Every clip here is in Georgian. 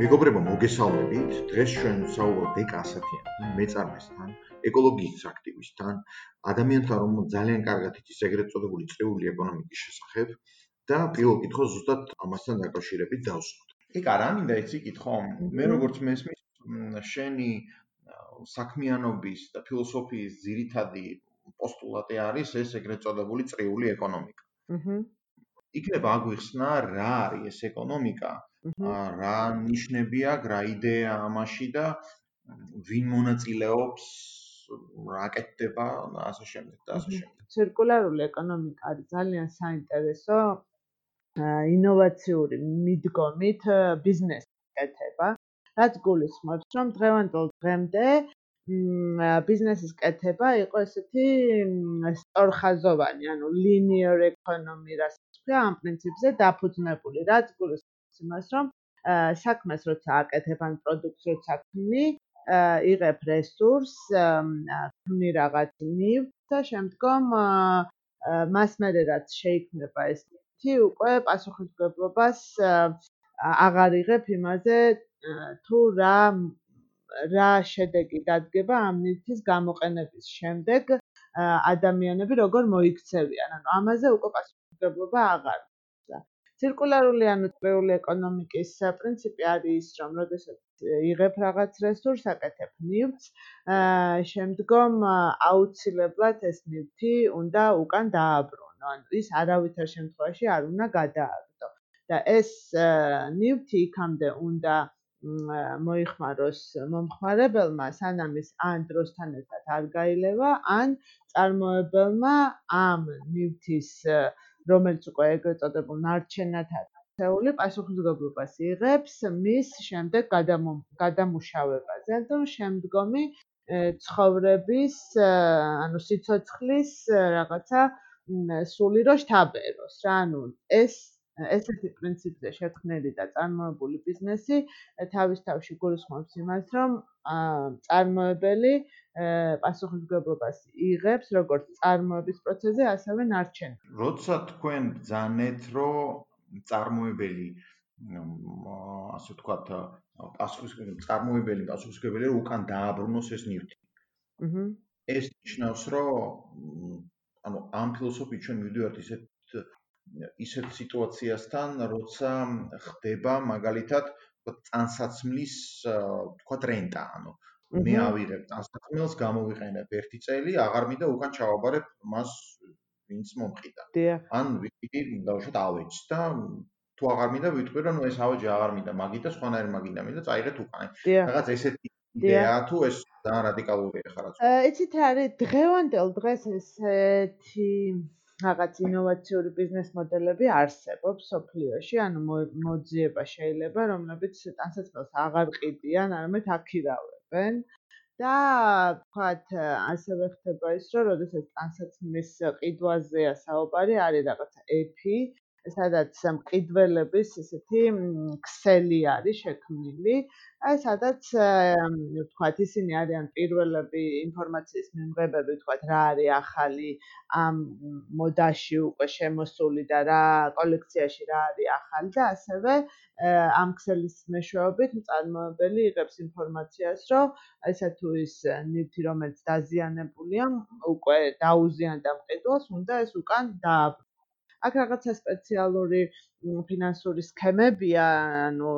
მეგობრებო, მოგესალმებით. დღეს ჩვენ ვსაუბრობთ ეკა-10-იან მეწარმესთან, ეკოლოგიის აქტივისტთან, ადამიანთან, რომ ძალიან კარგად იცის ეგრეთ წოდებული წრიული ეკონომიკის შესახებ და პირველ კითხვას ზუსტად ამასთან დაკავშირებით დავსვათ. ეკა, რა მინდა იცი კითხო? მე როგორც მესმის, შენი საქმიანობის და ფილოსოფიის ძირითადი პოსტულატი არის ეს ეგრეთ წოდებული წრიული ეკონომიკა. აჰა. იქნება აგვიხსნა რა არის ეს ეკონომიკა? რა ნიშნები აქვს, რა იდეა ამაში და ვინ მონაწილეობს, რა კეთდება და ასე შემდეგ და ასე შემდეგ. ცირკულარული ეკონომიკა არის ძალიან საინტერესო ინოვაციური მიდგომით ბიზნესის კეთება. რაც გულისხმობს, რომ დღევანდელ დღემდე ბიზნესის კეთება იყო ესეთი სწორხაზოვანი, ანუ linear economy, რასაც ქვია, ამ პრინციპზე დაფუძნებული, რაც გულისხმობს იმას, რომ საქმეს როცა აკეთებ ან პროდუქტს როცა ქმნი, იღებ რესურს, ქმნი რაღაც ნივთს და შემდგომ მას მერე რაც შეიქმნება ეს ნივთი, უკვე პასუხისმგებლობას აღარ იღებ იმაზე თუ რა რა შედეგი დადგება ამ ნივთის გამოყენების შემდეგ ადამიანები როგორ მოიქცევიან. ანუ ამაზე უკვე პასუხისმგებლობა აღარ ცირკულარული ანუ წრიული ეკონომიკის პრინციპი არის ის, რომ როდესაც იღებ რაღაც რესურს, აკეთებ ნივთს, შემდგომ აუცილებლად ეს ნივთი უნდა უკან დააბრუნო. ანუ ის არავითარ შემთხვევაში არ უნდა გადააგდო. და ეს ნივთი იქამდე უნდა მოიხმაროს მომხმარებელმა, სანამ ის ან დროსთან ერთად არ გაილევა, ან წარმოებელმა ამ ნივთის რომელიც უკვე ეგრეთ წოდებულ ნარჩენად აწეული პასუხისგებლობას იღებს მის შემდეგ გადამუშავებაზე. და შემდგომი ცხოვრების ანუ სიცოცხლის რაღაცა სული რო შთაბეროს რა ანუ ეს ესეთი პრინციპზე შეთქმნილი და წარმოებული ბიზნესი თავის თავში გულისხმობს იმას რომ წარმოებელი პასუხისგებლობას იღებს როგორც წარმოების პროცესზე, ასევე ნარჩენზე. როცა თქვენ ბძანეთ, რომ წარმოებელი ასე ვთქვათ, პასუხისგებელი წარმოებელი პასუხისგებელი უკან დააბრუნოს ეს ნივთი. აჰა. ეს ნიშნავს, რომ ანუ ამ ფილოსოფიით ჩვენ მივიდივართ ისეთ ისეთ სიტუაციასთან, როცა ხდება მაგალითად წანსაცმლის ვთქვათ რენტა, ანუ მე ავიღებ დასაქმელს, გამოვიყენებ ერთი წელი, აღარ მინდა უკან ჩავაბარებ მას ვინც მომყიდა. ან ვიქი დავუშვათ ავეჯს და თუ აღარ მინდა ვიტყვი რომ ეს ავეჯი აღარ მინდა, მაგითა სხვანაირი მაგინდა მინდა წაიღეთ უკან. რაღაც ესეთი იდეა თუ ეს ძალიან რადიკალურია ხარ ასე. იცით არის დღევანდელ დღეს ესეთი რაღაც ინოვაციური ბიზნეს მოდელები არსებობს სოფლიოში, ანუ მოძიება შეიძლება, რომლებიც ტანსაცმელს აღარ ყიდიან, არამედ აქირავენ. ხდებენ და თქვათ ასევე ხდება ის რომ როდესაც ტანსაცმლის ყიდვაზეა საუბარი არის რაღაცა ეფი სადაც მყიდველების ესეთი ქსელი არის შექმნილი. აი სადაც ვთქვათ ისინი არიან პირველები ინფორმაციის მიმღებები ვთქვათ რა არის ახალი ამ მოდაში უკვე შემოსული და რა კოლექციაში რა არის ახალი და ასევე ამ ქსელის მეშვეობით მწარმოებელი იღებს ინფორმაციას რომ ესა თუ ის ნივთი რომელიც დაზიანებულია უკვე დაუზიანდა მყიდველს უნდა ეს უკან დააბრუნოს აქ რაღაცა სპეციალური ფინანსური სქემებია ანუ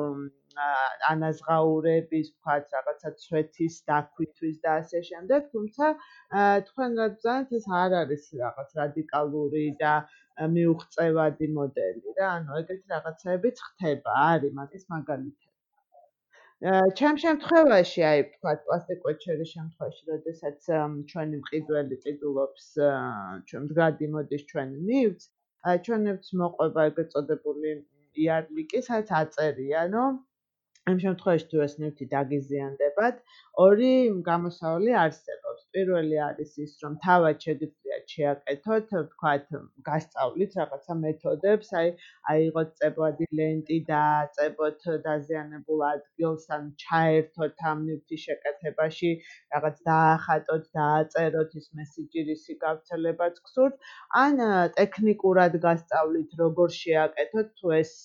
ანაზღაურების, ვთქვათ, რაღაცა ცვეთის დაქვითვის და ასე შემდეგ, თუმცა თქვენ გაგზავნეთ ეს არ არის რაღაც რადიკალური და მიუღწევადი მოდელი რა, ანუ ეგეთი რაღაცაებიც ხდება, არის მაგის მაგალითი. ჩემ შემთხვევაში, აი, ვთქვათ, პლასტიკოჩერის შემთხვევაში, როდესაც ჩვენი მყიდველი ყიდულობს ჩვენ მდგრადი მოდის ჩვენ ნივთს, ჩვენ ნივთს მოყვება ეგრეთ წოდებული იარლიკი, სადაც აწერია, რომ ამ შემთხვევაში თუ ეს ნივთი დაგიზიანდებათ, ორი გამოსავალი არსებობს. პირველი არის ის, რომ თავად შეგიძლიათ შეაკეთოთ, ვთქვათ, გასწავლით რაღაცა მეთოდებს, აი, აიღოთ წებოადი ლენტი და აწებოთ დაზიანებულ ადგილს, ან ჩაერთოთ ამ ნივთის შეკეთებაში, რაღაც დაახატოთ, დააწეროთ ის მესიჯი, რისი გავრცელებაც გსურთ, ან ტექნიკურად გასწავლით, როგორ შეაკეთოთ, თუ ეს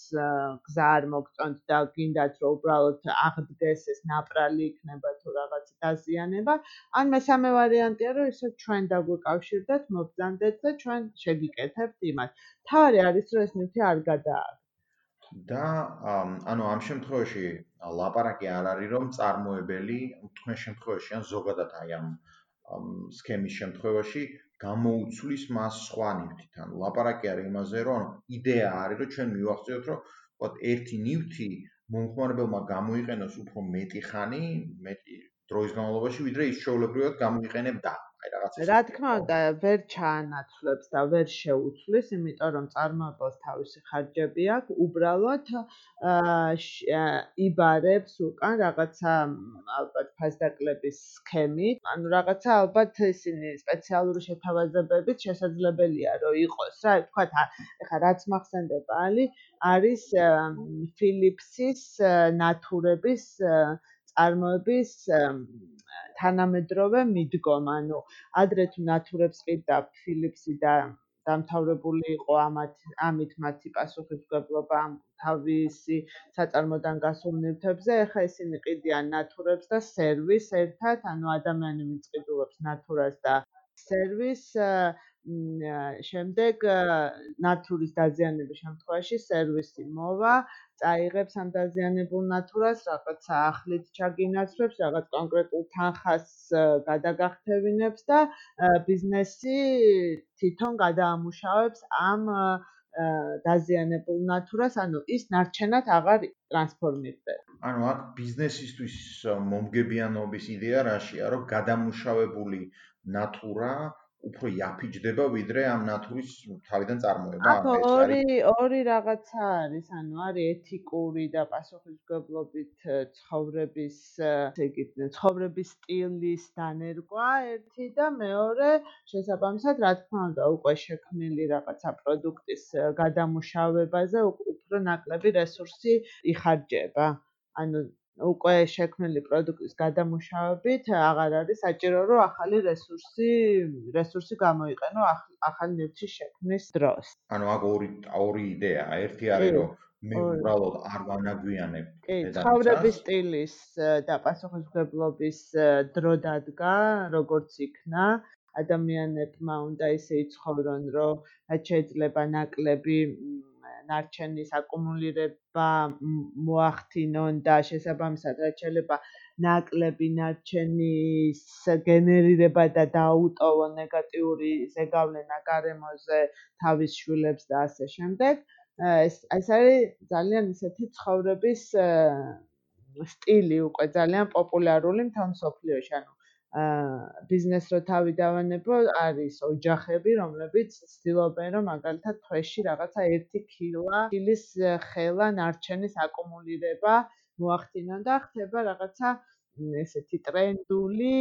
გზა არ მოგწონთ და გინდათ რომ უბრალოდ აღდგეს ეს ნაპრალი იქნება თუ რაღაც დაზიანება. ან მესამე ვარიანტია, რომ ისე ჩვენ დაგვიკავშირდეთ, მობძანდეთ და ჩვენ შეგიკეთებთ იმას. თავი არის რომ ეს ნივთი არ გადააგდო. და ანუ ამ შემთხვევაში ლაპარაკი არ არის რომ წარმოებელი თქვენ შემთხვევაში ან ზოგადად აი ამ სქემის შემთხვევაში გამოუცვლის მას სხვა ნივთით. ანუ ლაპარაკი არის იმაზე რომ იდეა არის რომ ჩვენ მივახციოთ რომ ვთქვათ ერთი ნივთი მომხმარებელმა გამოიყენოს უფრო მეტი ხანი, მეტი დროის განმავლობაში, ვიდრე ის შეულებრივად გამოიყენებდა. აი რაღაც ეს რა თქმა უნდა. ვერ ჩაანაცვლებს და ვერ შეუცვლის იმიტომ რომ წარმოებელს თავისი ხარჯები აქვს უბრალოდ იბარებს უკან რაღაცა ალბათ ფასდაკლების სქემით ანუ რაღაცა ალბათ ისინი სპეციალური შეთავაზებებით შესაძლებელია რომ იყოს. რა თქვა ეხლა რაც მახსენდება ალი არის ფილიპსის ნატურების წარმოების თანამედროვე მიდგომა, ანუ ადრე თუ ნატურებს ყიდა ფილიპსი და დამთავრებული იყო ამათ ამით მათი პასუხისმგებლობა ამ თავისი საწარმოდან გასულ ნივთებზე, ეხლა ისინი ყიდიან ნატურებს და სერვის ერთად, ანუ ადამიანი მიწყიდულობს ნატურას და სერვის შემდეგ ნატურის დაზიანების შემთხვევაში სერვისი მოვა, წაიღებს ამ დაზიანებულ ნატურას, რაღაცა ახლით ჩაგინაცვლებს, რაღაც კონკრეტულ თანხას გადაგახთევინებს და ბიზნესი თვითონ გადაამუშავებს ამ დაზიანებულ ნატურას, ანუ ის ნარჩენად აღარ ტრანსფორმირდება. ანუ აქ ბიზნესისთვის მომგებიანობის იდეა რაშია, რომ გადამუშავებული ნატურა უფრო იაფიჯდება ვიდრე ამ ნატურის თავიდან წარმოება არის ორი ორი რაღაცა არის ანუ არის ეთიკური და პასუხისმგებლობით ცხოვრების ესე იგი ცხოვრების სტილის დანერგვა ერთი და მეორე შესაბამისად რა თქმა უნდა უკვე შექმნილი რაღაცა პროდუქტის გადამუშავებაზე უფრო ნაკლები რესურსი იხარჯება. ანუ უკვე შექმნილი პროდუქტის გადამუშავებით აღარ არის საჭირო რომ ახალი რესურსი რესურსი გამოიყენო ახალი ნივთის შექმნის დროს. ანუ აქ ორი ორი იდეაა. ერთი არის რომ მე უბრალოდ არ ვანაგვიანებ დედამიწას. ცხოვრების სტილის და პასუხისმგებლობის დრო დადგა, როგორც იქნა ადამიანებმა უნდა ისე იცხოვრონ, რომ რაც შეიძლება ნაკლები ნარჩენის აკუმულირება მოახდინონ და შესაბამისად რაც შეიძლება ნაკლები ნარჩენის გენერირება და დაუტოვონ ნეგატიური ზეგავლენა გარემოზე თავის შვილებს და ასე შემდეგ ეს ეს არის ძალიან ისეთი ცხოვრების სტილი უკვე ძალიან პოპულარული მთელ მსოფლიოში ანუ ბიზნეს რო თავი დავანებო, არის ოჯახები, რომლებიც ცდილობენ რომ მაგალითად თვეში რაღაცა 1 კილა ხილის ხელა ნარჩენის აკუმულირება მოახდინონ და ხდება რაღაცა ესეთი ტრენდული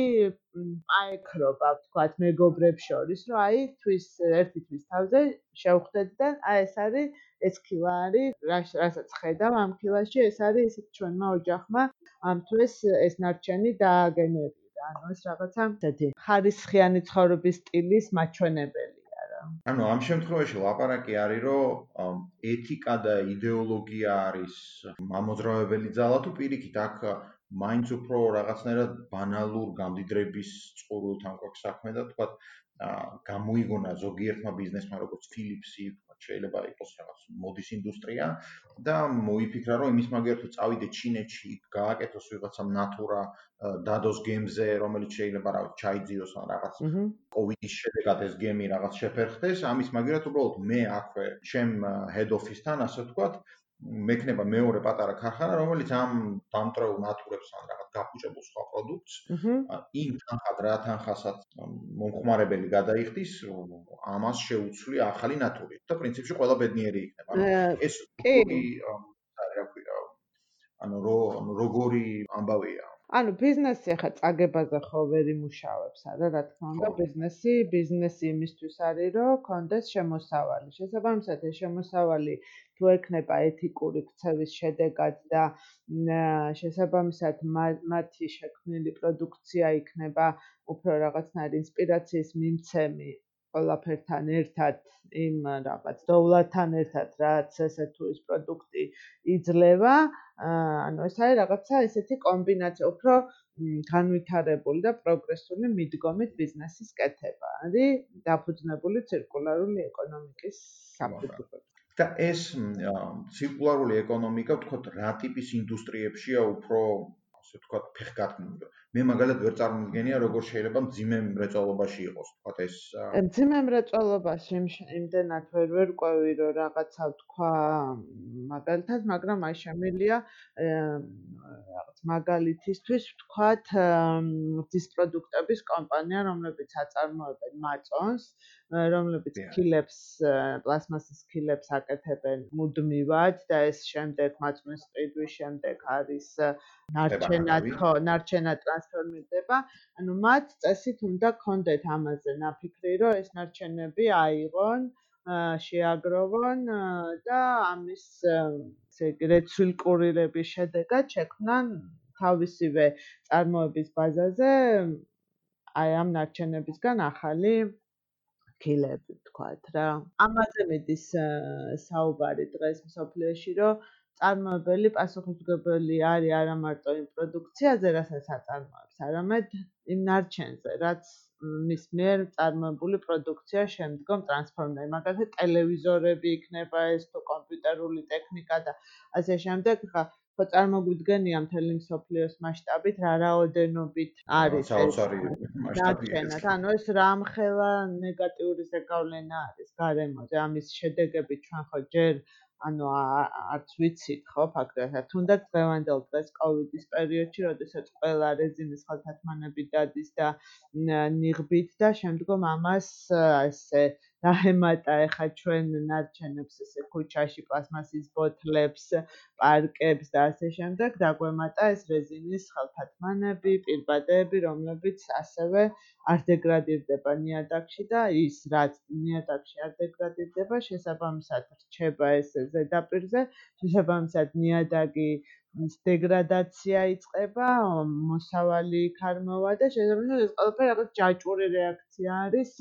პაიქრობა, ვთქვათ, მეგობრებს შორის, რომ აი თვის ერთი თვის თავზე შევხვდეთ და აი ეს არის ეს კილა არის, რასაც ხედავ ამ კილაში, ეს არის ისეთ ჩვენმა ოჯახმა ამ თვის ეს ნარჩენი დააგენერა. ანუ ეს რაღაცა ესეთი ხარისხიანი ცხოვრების სტილის მაჩვენებელია რა. ანუ ამ შემთხვევაში ლაპარაკი არის რომ ეთიკა და იდეოლოგია არის მამოძრავებელი ძალა თუ პირიქით აქ მაინც უფრო რაღაცნაირად ბანალურ გამდიდრების წყურვილთან გვაქვს საქმე და თქვა გამოიგონა ზოგიერთმა ბიზნესმა როგორც Philips-ი შეიძლება იყოს რაღაც მოდის ინდუსტრია და მოიფიქრა რომ იმის მაგერ თუ წავიდე ჩინეთში გააკეთოს ვიღაცა ნატურა დადოს გემზე რომელიც შეიძლება რა ჩაიძიოს ან რაღაც კოვიდის შედეგად ეს გემი რაღაც შეფერხდეს ამის მაგერად უბრალოდ მე აქვე ჩემ head office-თან ასე ვთქვათ მექნება მეორე პატარა ქარხანა, რომელიც ამ დამტრეულ ნატურებს ან რაღაც გაფუჭებულ სხვა პროდუქტს იმ თანხად რა თანხასაც მომხმარებელი გადაიხდის, ამას შეუცვლი ახალი ნატური. და პრინციპში ყველა ბედნიერი იქნება. ეს კი რა ქვია ანუ როგორი ამბავია ანუ ბიზნესი ახლა წაგებაზე ხო ვერ იმუშავებს არა რა თქმა უნდა ბიზნესი ბიზნესი იმისთვის არის რომ კონდეს შემოსავალი შესაბამისად ეს შემოსავალი თუ ექნება ეთიკური ქცევის შედეგად და შესაბამისად მათი შექმნილი პროდუქცია იქნება უფრო რაღაცნაირ ინსპირაციის მიმცემი ყველაფერთან ერთად იმ რაღაც დოვლათან ერთად რაც ესე თუ ის პროდუქტი იძლევა ანუ ეს არის რაღაცა ესეთი კომბინაცია უფრო განვითარებული და პროგრესული მიდგომით ბიზნესის კეთება. არის დაფუძნებული ცირკულარული ეკონომიკის საფუძველზე და ეს ცირკულარული ეკონომიკა ვთქვათ რა ტიპის ინდუსტრიებშია უფრო ასე ვთქვათ, ფეხგატმული. მე მაგალითად ვერ წარმოვიდგენია, როგორ შეიძლება მძიმე მრეწველობაში იყოს, ვთქვათ ეს მძიმე მრეწველობაში იმდენად ვერ ვერ ყვევი, რომ რაღაცა ვთქვა მაგალითად, მაგრამ აი შემილია რაღაც მაგალითისთვის ვთქვათ, ის პროდუქტების კომპანია, რომლებიც აწარმოებენ მაწონს, რომლებიც ქილებს პლასმასის ქილებს აკეთებენ მუდმივად და ეს შემდეგ მაწმის ყიდვის შემდეგ არის ნარჩენად ხო ნარჩენად ტრანსფორმირდება ანუ მათ წესით უნდა კონდეთ ამაზე ნაფიქრი რომ ეს ნარჩენები აიღონ შეაგროვონ და ამის ესე რეცვილი კურირების შედეგად შექმნან თავისივე წარმოების ბაზაზე აი ამ ნარჩენებისგან ახალი ქილები თქვათ რა. ამაზე მედის საუბარი დღეს მსოფლიოში, რომ წარმოებელი პასუხისგებელი არის არა მარტო იმ პროდუქციაზე, რასაც აწარმოებს, არამედ იმ ნარჩენზე, რაც მის მიერ წარმოებული პროდუქცია შემდგომ ტრანსფორმდება. მაგალითად, ტელევიზორები იქნება ეს თუ კომპიუტერული ტექნიკა და ასე შემდეგ, ხა ხო წარმოგვიდგენია მთელი მსოფლიოს მასშტაბით რა რაოდენობით არის ეს მასშტაბი ანუ ეს რამხელა ნეგატიური ზეგავლენა არის გარემოზე. ამის შედეგები ჩვენ ხო ჯერ ანუ არც ვიცით ხო ფაქტობრივად? თუნდაც დღევანდელ დღეს კოვიდის პერიოდში როდესაც ყველა რეზინის ხალხათმანები დადის და ნიღბით და შემდგომ ამას ესე დაემატა ეხა ჩვენ ნარჩენებს ესე ქუჩაში პლასმასის ბოთლებს პარკებს და ასე შემდეგ. დაგვემატა ეს რეზინის ხალხათმანები პირბადეები რომლებიც ასევე არ დეგრადირდება ნიადაგში და ის რაც ნიადაგში არ დეგრადირდება შესაბამისად რჩება ეს ზედაპირზე შესაბამისად ნიადაგი დეგრადაცია იწყება მოსავალი ქარმოვა და შესაბამისად ეს ყველაფერი რაღაც ჯაჭვური რეაქცია არის.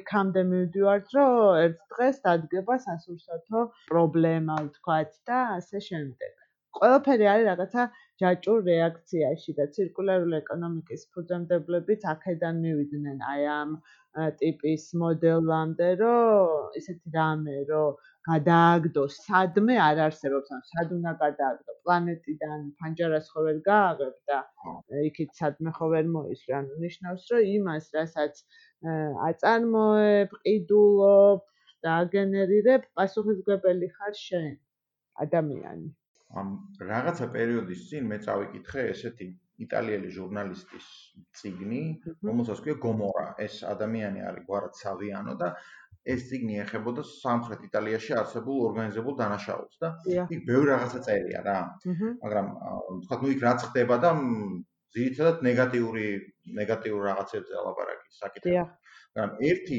იქამდე მივდივართ რომ ერთ დღეს დადგება სასურსათო პრობლემა ვთქვათ და ასე შემდეგ ყველაფერი არის რაღაცა ჯაჭვურ რეაქციაში და ცირკულარული ეკონომიკის ფუძემდებლებიც აქედან მივიდნენ. აი ამ ტიპის მოდელამდე, რომ ისეთი რამე, რომ გადააგდოს სადმე არ არსებობს, ან სად უნდა გადააგდო? პლანეტიდან ფანჯარას ხო ვერ გააღებ და იქით სადმე ხო ვერ მოისვრი, ანუ ნიშნავს, რომ იმას, რასაც აწარმოებ, ყიდულობ და აგენერირებ, პასუხისგებელი ხარ შენ, ადამიანი. ამ რაღაცა პერიოდის წინ მე წავიკითხე ესეთი იტალიელი ჟურნალისტის ციგნი, რომელსაც ქვია გომორა. ეს ადამიანი არის გვარად სავიანო და ეს ციგნი ეხებოდა სამხრეთ იტალიაში არსებულ ორგანიზებულ დანაშაულს და იქ ბევრი რაღაცა წერია რა. მაგრამ თქვა ნუ იქ რაც ხდება და ძირითადად ნეგატიური ნეგატიურ რაღაცებზე ალაპარაკი საკითხი. მაგრამ ერთი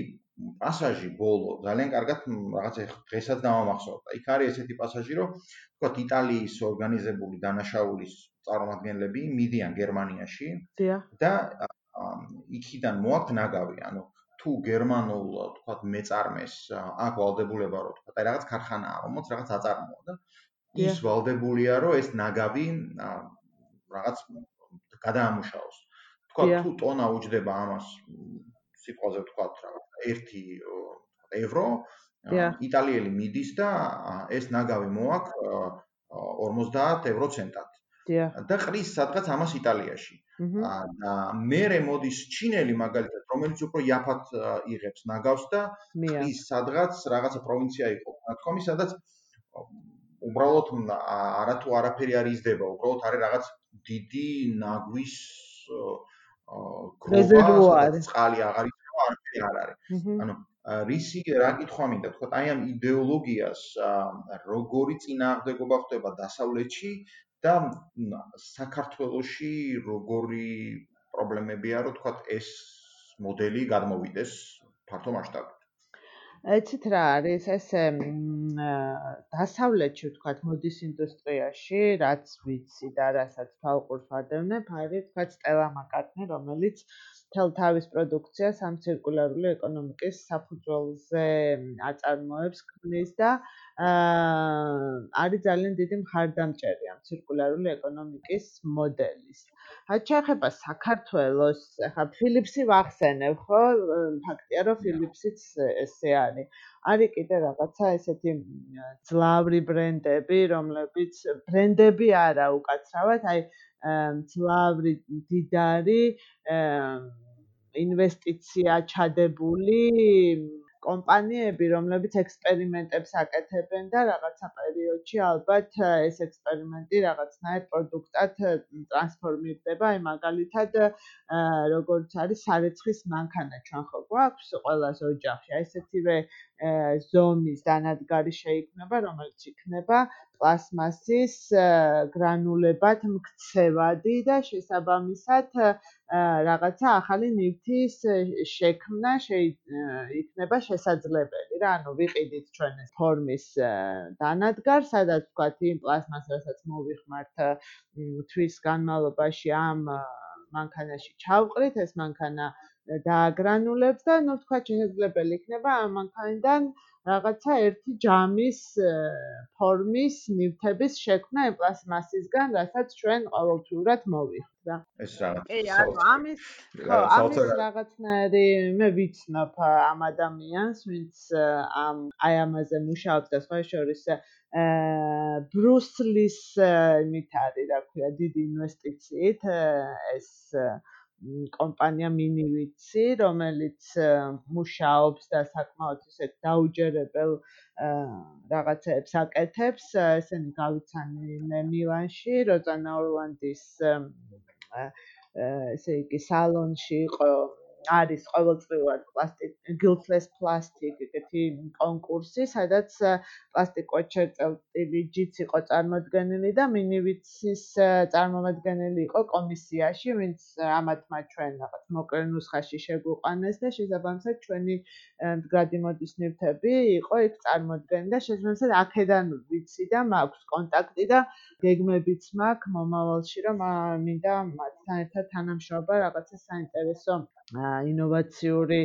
პასაჟი ბოლო ძალიან კარგად რაღაცა დღესაც დამამახსოვრდა. იქ არის ესეთი პასაჟი, რომ თქვათ იტალიის ორგანიზებული დანაშაულის წარმომადგენლები მიდიან გერმანიაში და იქიდან მოაქვთ ნაგავი, ანუ თუ გერმანულ თქვათ მეწარმეს აქ ვალდებულება რო თქვათ აი რაღაც ქარხანაა, რომელიც რაღაც აწარმოა და ის ვალდებულია რომ ეს ნაგავი რაღაც გადაამუშავოს. თქვათ თუ ტონა უჯდება ამას სიტყვაზე ვთქვათ რა 1 ევრო იტალიელი მიდის და ეს ნაგავი მოაქვს 50 ევრო ცენტად. და ყრის სადღაც ამას იტალიაში. და მერე მოდის ჩინელი მაგალითად, რომელიც უფრო იაფად იღებს ნაგავს და ყრის სადღაც რაღაცა პროვინცია იყო. თქომი სადაც უბრალოდ არათუ არაფერი არ იზრდება, უბრალოდ არის რაღაც დიდი ნაგვის რეზერვუარი. წყალი აღარ არაფერი არ არის. ანუ რისი რა კითხვა მინდა თქვა აი ამ იდეოლოგიას როგორი წინააღმდეგობა ხდება დასავლეთში და საქართველოში როგორი პრობლემებია რომ თქვა ეს მოდელი გადმოვიდეს ფართო მასშტაბით ეცით რა არის ესე დასავლეთში ვთქვათ მოდის ინდუსტრიაში რაც ვიცი და რასაც თვალყურს ვადევნებ არის ვთქვათ სტელა მაკარტნი რომელიც თელ თავის პროდუქციას ამ ცირკულარული ეკონომიკის საფუძველზე აწარმოებს ქმნის და არის ძალიან დიდი მხარდამჭერი ამ ცირკულარული ეკონომიკის მოდელის. რაც შეეხება საქართველოს, ახლა ფილიპსი ვახსენებ, ხო? ფაქტია, რომ ფილიპსიც ესე არის. არის კიდე რაღაცა ესეთი ძლავრი ბრენდები, რომლებიც ბრენდები არა უკაცრავად, აი ძლავრი დიდარი ინვესტიცია ჩადებული კომპანიები, რომლებიც ექსპერიმენტებს აკეთებენ და რაღაცა პერიოდში ალბათ ეს ექსპერიმენტი რაღაცნაირ პროდუქტად ტრანსფორმირდება, აი მაგალითად როგორც არის სარეცხის მანქანა. ჩვენ ხო გვაქვს ყველას ოჯახში, აი ესეთივე ზომის დანადგარი შეიქმნება, რომელიც იქნება პლასმასის გრანულებად მქცევადი და შესაბამისად რაღაცა ახალი ნივთის შექმნა იქნება შესაძლებელი რა, ანუ ვიყიდით ჩვენ ეს ფორმის დანადგარ, სადაც ვთქვათ იმ პლასმასასაც მოვიხმართ თვის განმავლობაში ამ მანქანაში ჩავყრით, ეს მანქანა დააგრანულებს და ნუ თქვა შესაძლებელი იქნება ამ მანქანიდან რაღაცა ერთი ჯამის ფორმის ნივთების შექმნა იმ პლასმასისგან, რასაც ჩვენ ყოველთვიურად მოვიხთ რა. ეს რაღაც. კი, ანუ ამის ხო, ამის რაღაცნაირი მე ვიცნობ ამ ადამიანს, ვინც ამ აი ამაზე მუშაობს და სხვა შორის აა ბრუსლის იმით არის, რა ქვია, დიდი ინვესტიციით ეს კომპანია მინივიცი, რომელიც მუშაობს და საკმაოდ ისეთ დაუჯერებელ რაღაცებს აკეთებს, ესენი გავიცანი მე მილანში, როზანა ორლანდის ესე იგი სალონში იყო არის ყოველწლიურად პლასტიკ giltless plastic ეგეთი კონკურსი, სადაც პლასტიკოჩერწევი ჯიც იყო წარმოდგენილი და მინივიცის წარმომადგენელი იყო კომისიაში, ვინც ამათმა ჩვენ რაღაც მოკლე ნუსხაში შეგვიყვანეს და შესაბამისად ჩვენი მდგრადი მოდის ნივთები იყო იქ წარმოდგენილი და შესაბამისად აქედან ვიცი და მაქვს კონტაქტი და გეგმებიც მაქვს მომავალში რომ მინდა მათთან ერთად თანამშრომლობა რაღაცა საინტერესო ინოვაციური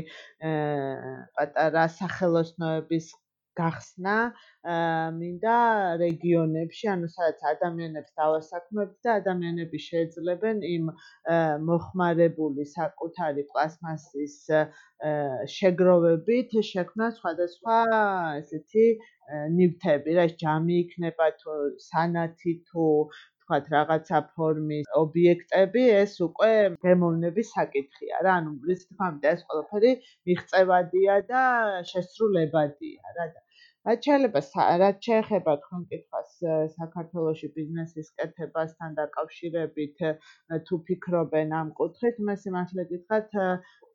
პატარა სახელოსნოების გახსნა მინდა რეგიონებში, ანუ სადაც ადამიანებს დავასაქმებთ და ადამიანები შეეძლებენ იმ მოხმარებული საკუთარი პლასმასის შეგროვებით შექმნა სხვადასხვა ესეთი ნივთები, რა ჯამი იქნება თუ სანათი თუ თქვათ რაღაცა ფორმის ობიექტები ეს უკვე გემოვნების საკითხია რა ანუ რის თქმამდე ეს ყველაფერი მიღწევადია და შესრულებადია რა და რაც შეიძლება რაც შეეხება თქვენ კითხვას საქართველოსი ბიზნესის კეთებასთან დაკავშირებით თუ ფიქრობენ ამ კუთხით მე სიმართლე გითხრათ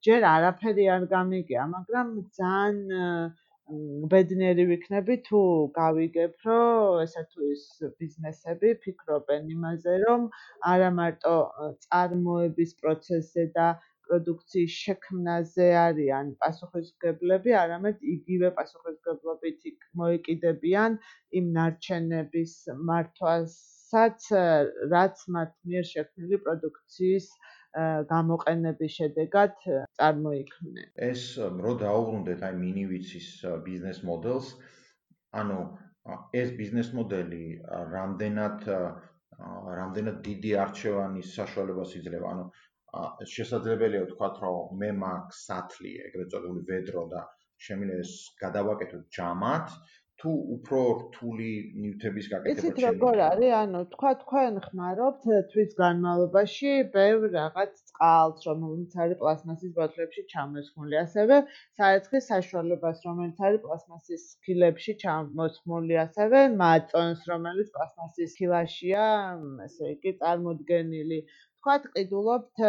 ჯერ არაფერი არ გამიგია მაგრამ ძალიან ბედნიერი ვიქნები თუ გავიგებ, რომ ესა თუ ის ბიზნესები ფიქრობენ იმაზე, რომ არა მარტო წარმოების პროცესზე და პროდუქციის შექმნაზე არიან პასუხისმგებლები, არამედ იგივე პასუხისმგებლობით იქ მოეკიდებიან იმ ნარჩენების მართვასაც, რაც მათ მიერ შექმნილი პროდუქციის გამოყენების შედეგად წარმოიქმნა. ეს რო დაუბრუნდეთ აი მინივიცის ბიზნეს მოდელს, ანუ ეს ბიზნეს მოდელი რამდენად რამდენად დიდი არჩევანის საშუალებას იძლევა, ანუ შესაძლებელია ვთქვათ, რომ მე მაქვს სათლი, ეგრეთ წოდებული ვედრო და შემიძლია ეს გადავაკეთოთ ჯამად, თუ უფრო რთული ნივთების გაკეთება შეიძლება. იცით როგორ არის? ანუ თქვა თქვენ ხმარობთ თვის განმავლობაში ბევრ რაღაც წყალს, რომელიც არის პლასმასის ბოთლებში ჩამოსხმული. ასევე საერთის საშუალებას, რომელიც არის პლასმასის ფილებში ჩამოსხმული, ასევე მაწონს, რომელიც პლასმასის ფილაშია, ესე იგი, წარმოდგენილი. თქვათ ყიდულობთ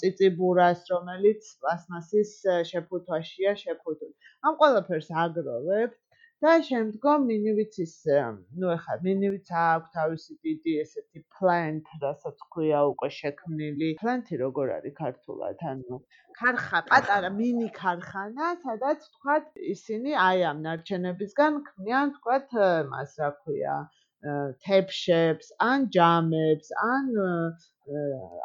ციციბურას, რომელიც პლასმასის შეფუთვაშია შეფუთული. ამ ყველაფერს აგროვებთ და შემდგომ მინივიცის ნუ ეხლა მინივიც აქვს თავისი დიდი ესეთი plant, რასაც ქვია უკვე შექმნილი. plant-ი როგორ არის ქართულად? ანუ ქარხა, პატარა მინი ქარხანა, სადაც თქვათ ისინი აი ამ ნარჩენებისგან ქმნიან თქვათ მას რა ქვია თეფშებს, ან ჯამებს, ან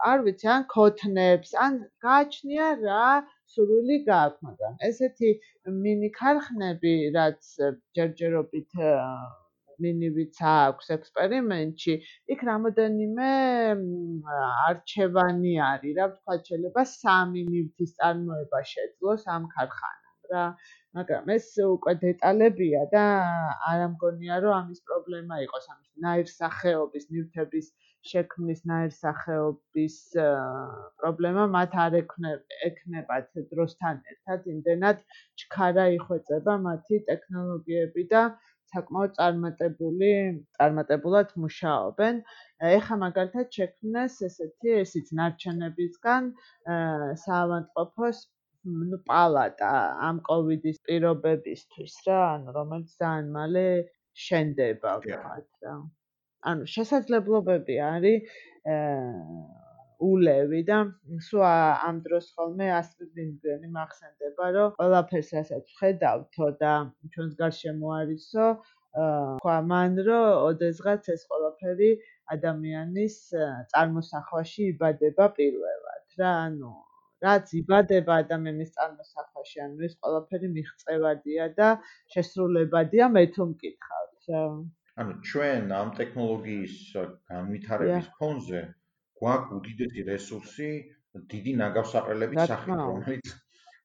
არ ვიცი, ან ქოთნებს, ან გააჩნია რა სურვილი გააქვს, მაგრამ ესეთი მინი ქარხნები, რაც ჯერჯერობით მინივიც აქვს ექსპერიმენტში, იქ რამოდენიმე არჩევანი არის, რა ვთქვა, შეიძლება სამი ნივთის წარმოება შეძლოს ამ ქარხანამ რა. მაგრამ ეს უკვე დეტალებია და არ ამგონია რომ ამის პრობლემა იყოს ამის ნაირსახეობის ნივთების შექმნის ნაირსახეობის პრობლემა მათ არ ექნებათ დროსთან ერთად იმდენად ჩქარა იხვეწება მათი ტექნოლოგიები და საკმაოდ წარმატებული წარმატებულად მუშაობენ. ეხა მაგალითად შექმნეს ესეთი ესიც ნარჩენებისგან საავადმყოფოს ნუ პალატა ამ კოვიდის პირობებისთვის რა, ანუ რომელიც ძალიან მალე შენდება ვთქვათ რა. ანუ შესაძლებლობები არის ულევი და სულ ამ დროს ხოლმე ასტრიდგენი მახსენდება, რომ ყველაფერს რასაც ხედავთო და ჩვენს გარშემო არისო, თქვა მან, რომ ოდესღაც ეს ყველაფერი ადამიანის წარმოსახვაში იბადება პირველად რა, ანუ რაც იბადება ადამიანის წარმოსახვაში, ანუ ეს ყველაფერი მიღწევადია და შესრულებადია, მე თუ მკითხავთ. ანუ ჩვენ ამ ტექნოლოგიის განვითარების ფონზე გვაქვს უდიდესი რესურსი, დიდი ნაგავსაყრელების სახით, რომელიც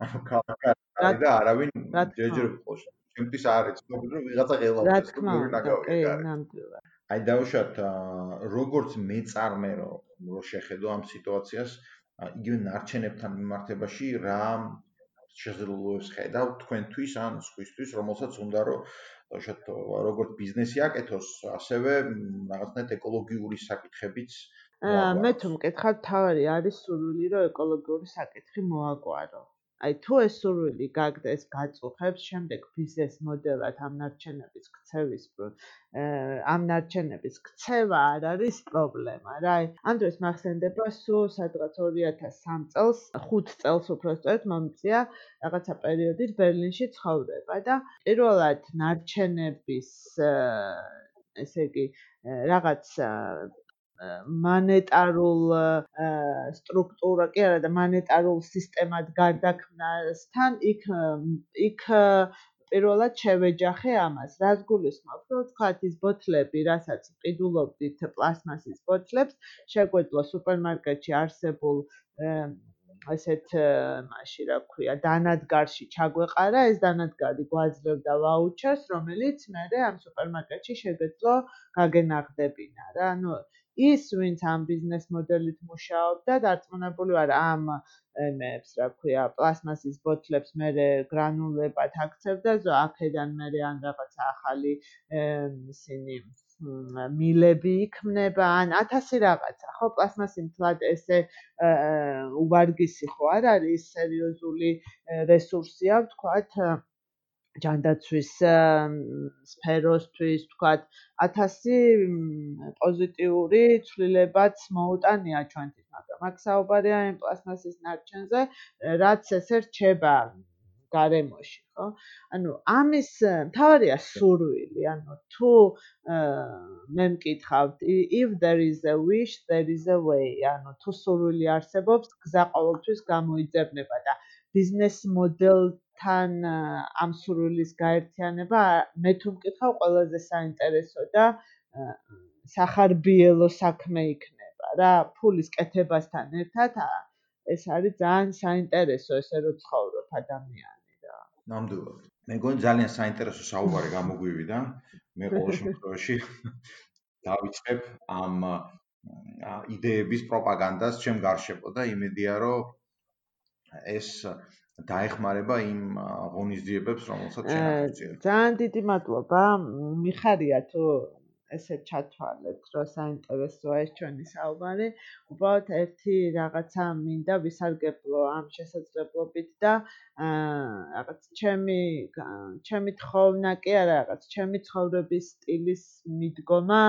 ანუ ქალკაცი და არავინ ჯერჯერ ყოს. ჩემთვის არის ცნობილი, რომ ვიღაცა ღელავს ეს ნაგავი. კი, ნამდვილად. აი დაუშვათ როგორც მეწარმე რომ შეხედო ამ სიტუაციას, იგივე ნარჩენებთან მიმართებაში რა შესაძლებლობებს ხედავ თქვენთვის ან სხვისთვის, რომელსაც უნდა რომ შეთ როგორც ბიზნესი აკეთოს, ასევე რაღაცნაირად ეკოლოგიური საკითხებიც მე თუ მკითხავ, თავი არის სურვილი რომ ეკოლოგიური საკითხი მოაგვარო. აი თუ ეს სურვილი გაგდეს გაწუხებს შემდეგ ბიზნეს მოდელად ამ ნარჩენების ქცევის ამ ნარჩენების ქცევა არ არის პრობლემა რა. აი ამ დროს მახსენდება სულ სადღაც 2003 წელს 5 წელს უბრალოდ მომწია რაღაცა პერიოდით ბერლინში ცხოვრება და პირველად ნარჩენების ესე იგი რაღაც მონეტარულ სტრუქტურა კი არა და მონეტარულ სისტემად გარდაქმნასთან იქ იქ პირველად შევეჯახე ამას. რაც გულისხმობს, რომ თქვათ ის ბოთლები, რასაც ყიდულობდით პლასმასის ბოთლებს, შეგვეძლო სუპერმარკეტში არსებულ ასეთ მასში რა ქვია, დანადგარში ჩაგვეყარა, ეს დანადგარი გვაძლევდა ვაუჩერს, რომელიც მე ამ სუპერმარკეტში შეგეძლო გაგენახდებინა რა. ანუ ის ვინც ამ ბიზნეს მოდელით მუშაობდა დარწმუნებული ვარ ამ ემებს რა ქვია პლასმასის ბოთლებს მე გრანულებად აქცევდა ზო აქედან მე ან რაღაცა ახალი ისინი მილები იქმნება ან 1000 რაღაცა. ხო პლასმასი მთლად ესე უვარგისი ხო არ არის სერიოზული რესურსია ვთქვათ ჯანდაცვის სფეროსთვის, თქვათ, 1000 პოზიტიური ცვლილებაც მოუტანია ჩვენთვის, მაგრამ აქ საუბარია იმ პლასმასის ნარჩენზე, რაც ესე რჩება გარემოში, ხო? ანუ ამის თავარია სურვილი, ანუ თუ მე მკითხავთ, if there is a wish, there is a way, ანუ თუ სურვილი არსებობს, გზა ყოველთვის გამოიძებნება და ბიზნეს მოდელ თან ამ სურვილის გაერთიანება მე თუ მკითხავ ყველაზე საინტერესო და სახარბიელო საქმე იქნება რა ფულის კეთებასთან ერთად ეს არის ძალიან საინტერესო ესე რომ ცხოვრობ ადამიანი რა. ნამდვილად. მე მგონი ძალიან საინტერესო საუბარი გამოგვივიდა. მე ყოველ შემთხვევაში დავიწყებ ამ იდეების პროპაგანდას ჩემ გარშემო და იმედია რომ ეს დაეხმარება იმ ღონისძიებებს, რომელსაც შენ აღწევ. ძალიან დიდი მადლობა. მიხარია თუ ესე ჩათვალეთ, რომ საინტერესოა ეს ჩვენი საუბარი. უბრალოდ ერთი რაღაცა მინდა ვისარგებლო ამ შესაძლებლობით და რაღაც ჩემი ჩემი თხოვნა კი არა, რაღაც ჩემი ცხოვრების სტილის მიდგომა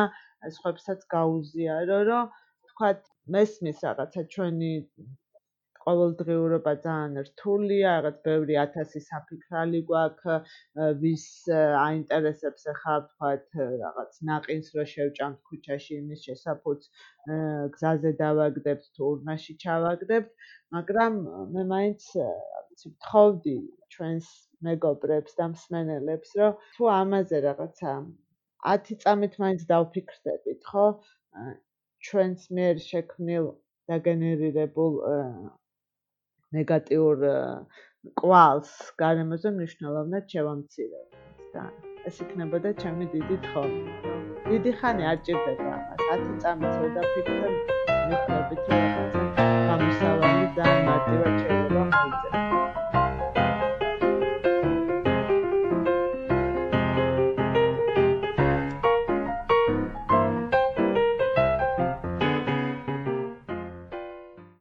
სხვებსაც გაუზიარო, რომ თქვა მესმის რაღაცა ჩვენი ყოველდღიურობა ძალიან რთულია, რაღაც ბევრი ათასი საფიქრალი გვაქვს, ვის აინტერესებს ახლა ვთქვათ რაღაც ნაყინს რო შევჭამთ ქუჩაში იმის შესაფუც გზაზე დავაგდებთ თუ ურნაში ჩავაგდებთ, მაგრამ მე მაინც ვიცი ვთხოვდი ჩვენს მეგობრებს და მსმენელებს, რომ თუ ამაზე რაღაცა 10 წამით მაინც დავფიქრდებით, ხო? ჩვენს მიერ შექმნილ და გენერირებულ ნეგატიურ კვალს გარემოზე მნიშვნელოვნად შევამცირებთ და ეს იქნებოდა ჩემი დიდი თხოვნა. დიდი ხანი არ ჭირდება ამას. 10 წამით რო დაფიქრებ, მიხდებით რომ რაღაცა გამოსავალი და მარტივად შეიძლება მოიწერო.